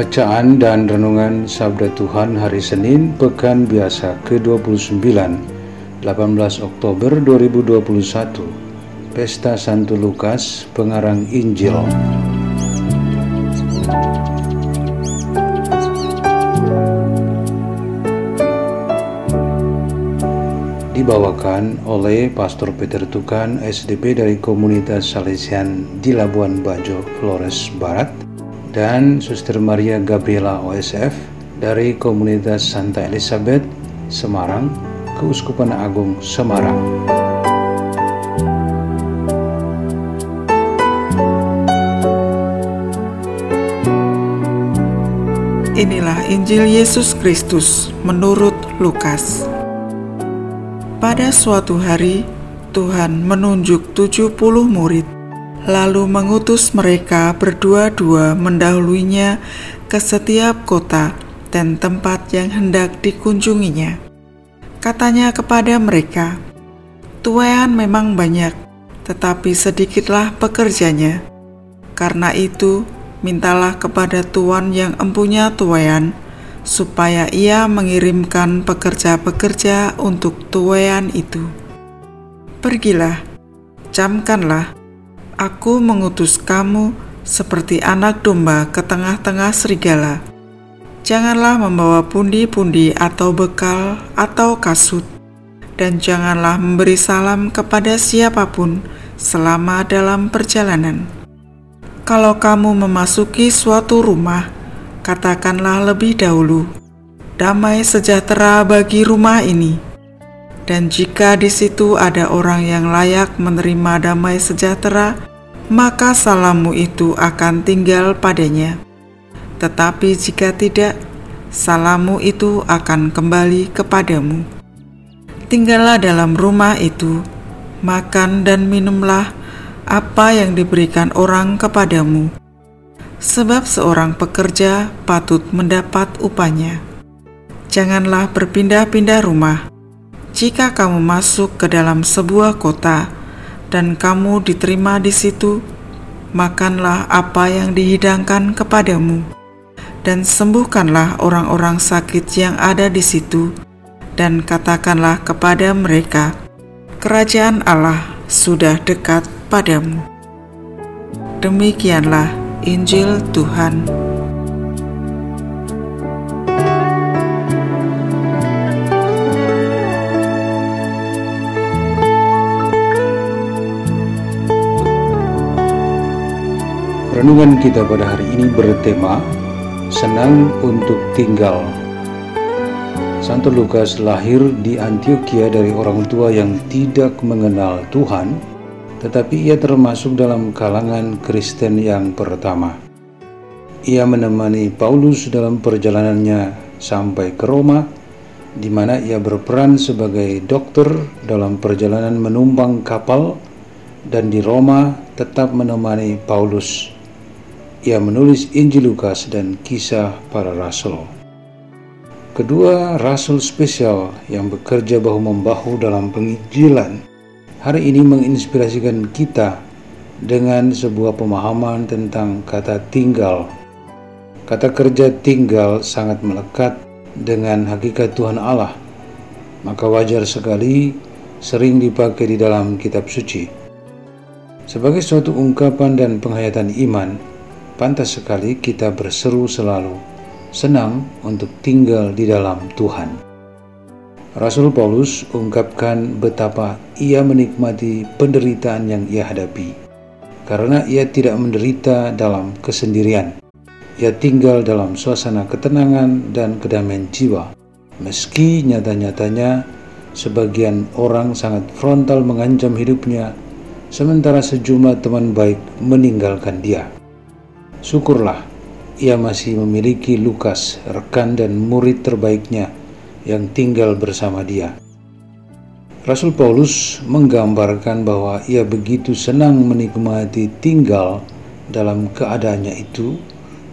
Bacaan dan Renungan Sabda Tuhan Hari Senin Pekan Biasa ke-29 18 Oktober 2021 Pesta Santo Lukas Pengarang Injil. Dibawakan oleh Pastor Peter Tukan SDP dari Komunitas Salesian di Labuan Bajo, Flores Barat dan Suster Maria Gabriela OSF dari Komunitas Santa Elizabeth, Semarang, Keuskupan Agung Semarang. Inilah Injil Yesus Kristus menurut Lukas. Pada suatu hari, Tuhan menunjuk 70 murid lalu mengutus mereka berdua-dua mendahuluinya ke setiap kota dan tempat yang hendak dikunjunginya. Katanya kepada mereka, "Tuayan memang banyak, tetapi sedikitlah pekerjanya. Karena itu, mintalah kepada Tuan yang empunya tuayan, supaya ia mengirimkan pekerja-pekerja untuk tuayan itu. Pergilah, camkanlah, Aku mengutus kamu seperti anak domba ke tengah-tengah serigala. Janganlah membawa pundi-pundi atau bekal atau kasut, dan janganlah memberi salam kepada siapa pun selama dalam perjalanan. Kalau kamu memasuki suatu rumah, katakanlah lebih dahulu, "Damai sejahtera bagi rumah ini." Dan jika di situ ada orang yang layak menerima damai sejahtera, maka salammu itu akan tinggal padanya. Tetapi jika tidak, salammu itu akan kembali kepadamu. Tinggallah dalam rumah itu, makan dan minumlah apa yang diberikan orang kepadamu, sebab seorang pekerja patut mendapat upahnya. Janganlah berpindah-pindah rumah. Jika kamu masuk ke dalam sebuah kota, dan kamu diterima di situ, makanlah apa yang dihidangkan kepadamu, dan sembuhkanlah orang-orang sakit yang ada di situ, dan katakanlah kepada mereka, Kerajaan Allah sudah dekat padamu. Demikianlah Injil Tuhan. Renungan kita pada hari ini bertema Senang untuk tinggal. Santo Lukas lahir di Antioquia dari orang tua yang tidak mengenal Tuhan, tetapi ia termasuk dalam kalangan Kristen yang pertama. Ia menemani Paulus dalam perjalanannya sampai ke Roma, di mana ia berperan sebagai dokter dalam perjalanan menumpang kapal, dan di Roma tetap menemani Paulus ia menulis Injil Lukas dan kisah para rasul. Kedua rasul spesial yang bekerja bahu-membahu dalam penginjilan hari ini menginspirasikan kita dengan sebuah pemahaman tentang kata tinggal. Kata kerja tinggal sangat melekat dengan hakikat Tuhan Allah, maka wajar sekali sering dipakai di dalam kitab suci. Sebagai suatu ungkapan dan penghayatan iman, pantas sekali kita berseru selalu senang untuk tinggal di dalam Tuhan. Rasul Paulus ungkapkan betapa ia menikmati penderitaan yang ia hadapi, karena ia tidak menderita dalam kesendirian. Ia tinggal dalam suasana ketenangan dan kedamaian jiwa, meski nyata-nyatanya sebagian orang sangat frontal mengancam hidupnya sementara sejumlah teman baik meninggalkan dia. Syukurlah, ia masih memiliki Lukas, rekan dan murid terbaiknya yang tinggal bersama dia. Rasul Paulus menggambarkan bahwa ia begitu senang menikmati tinggal dalam keadaannya itu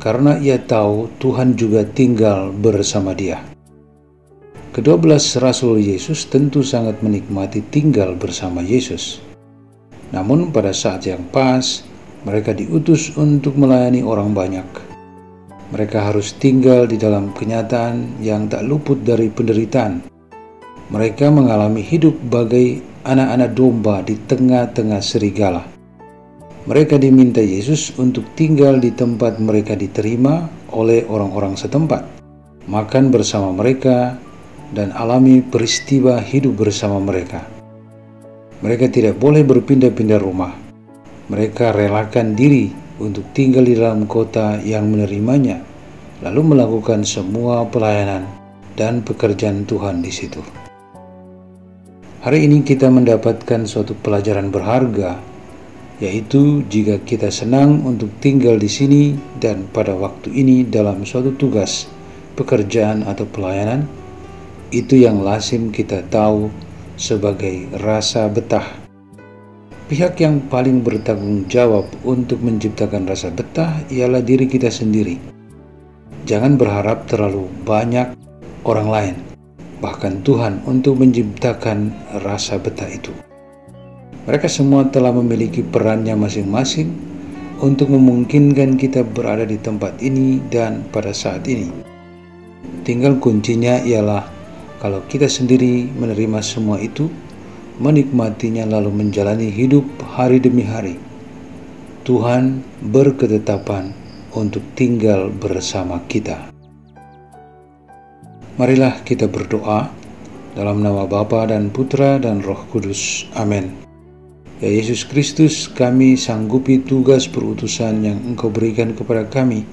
karena ia tahu Tuhan juga tinggal bersama dia. Kedua belas Rasul Yesus tentu sangat menikmati tinggal bersama Yesus. Namun pada saat yang pas, mereka diutus untuk melayani orang banyak. Mereka harus tinggal di dalam kenyataan yang tak luput dari penderitaan. Mereka mengalami hidup bagai anak-anak domba di tengah-tengah serigala. Mereka diminta Yesus untuk tinggal di tempat mereka diterima oleh orang-orang setempat, makan bersama mereka, dan alami peristiwa hidup bersama mereka. Mereka tidak boleh berpindah-pindah rumah. Mereka relakan diri untuk tinggal di dalam kota yang menerimanya, lalu melakukan semua pelayanan dan pekerjaan Tuhan di situ. Hari ini kita mendapatkan suatu pelajaran berharga yaitu jika kita senang untuk tinggal di sini dan pada waktu ini dalam suatu tugas, pekerjaan atau pelayanan, itu yang lazim kita tahu sebagai rasa betah. Pihak yang paling bertanggung jawab untuk menciptakan rasa betah ialah diri kita sendiri. Jangan berharap terlalu banyak orang lain, bahkan Tuhan, untuk menciptakan rasa betah itu. Mereka semua telah memiliki perannya masing-masing untuk memungkinkan kita berada di tempat ini dan pada saat ini. Tinggal kuncinya ialah kalau kita sendiri menerima semua itu, menikmatinya lalu menjalani hidup hari demi hari. Tuhan berketetapan untuk tinggal bersama kita. Marilah kita berdoa dalam nama Bapa dan Putra dan Roh Kudus. Amin. Ya Yesus Kristus, kami sanggupi tugas perutusan yang Engkau berikan kepada kami,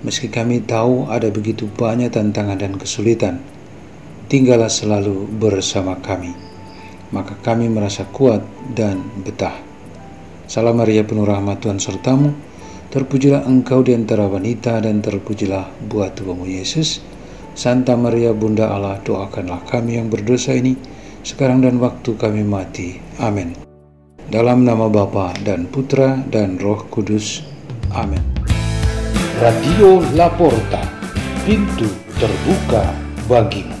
meski kami tahu ada begitu banyak tantangan dan kesulitan. Tinggallah selalu bersama kami, maka kami merasa kuat dan betah. Salam Maria penuh rahmat Tuhan sertamu, terpujilah engkau di antara wanita dan terpujilah buah tubuhmu Yesus. Santa Maria Bunda Allah, doakanlah kami yang berdosa ini, sekarang dan waktu kami mati. Amin. Dalam nama Bapa dan Putra dan Roh Kudus. Amin. Radio Laporta, pintu terbuka bagimu.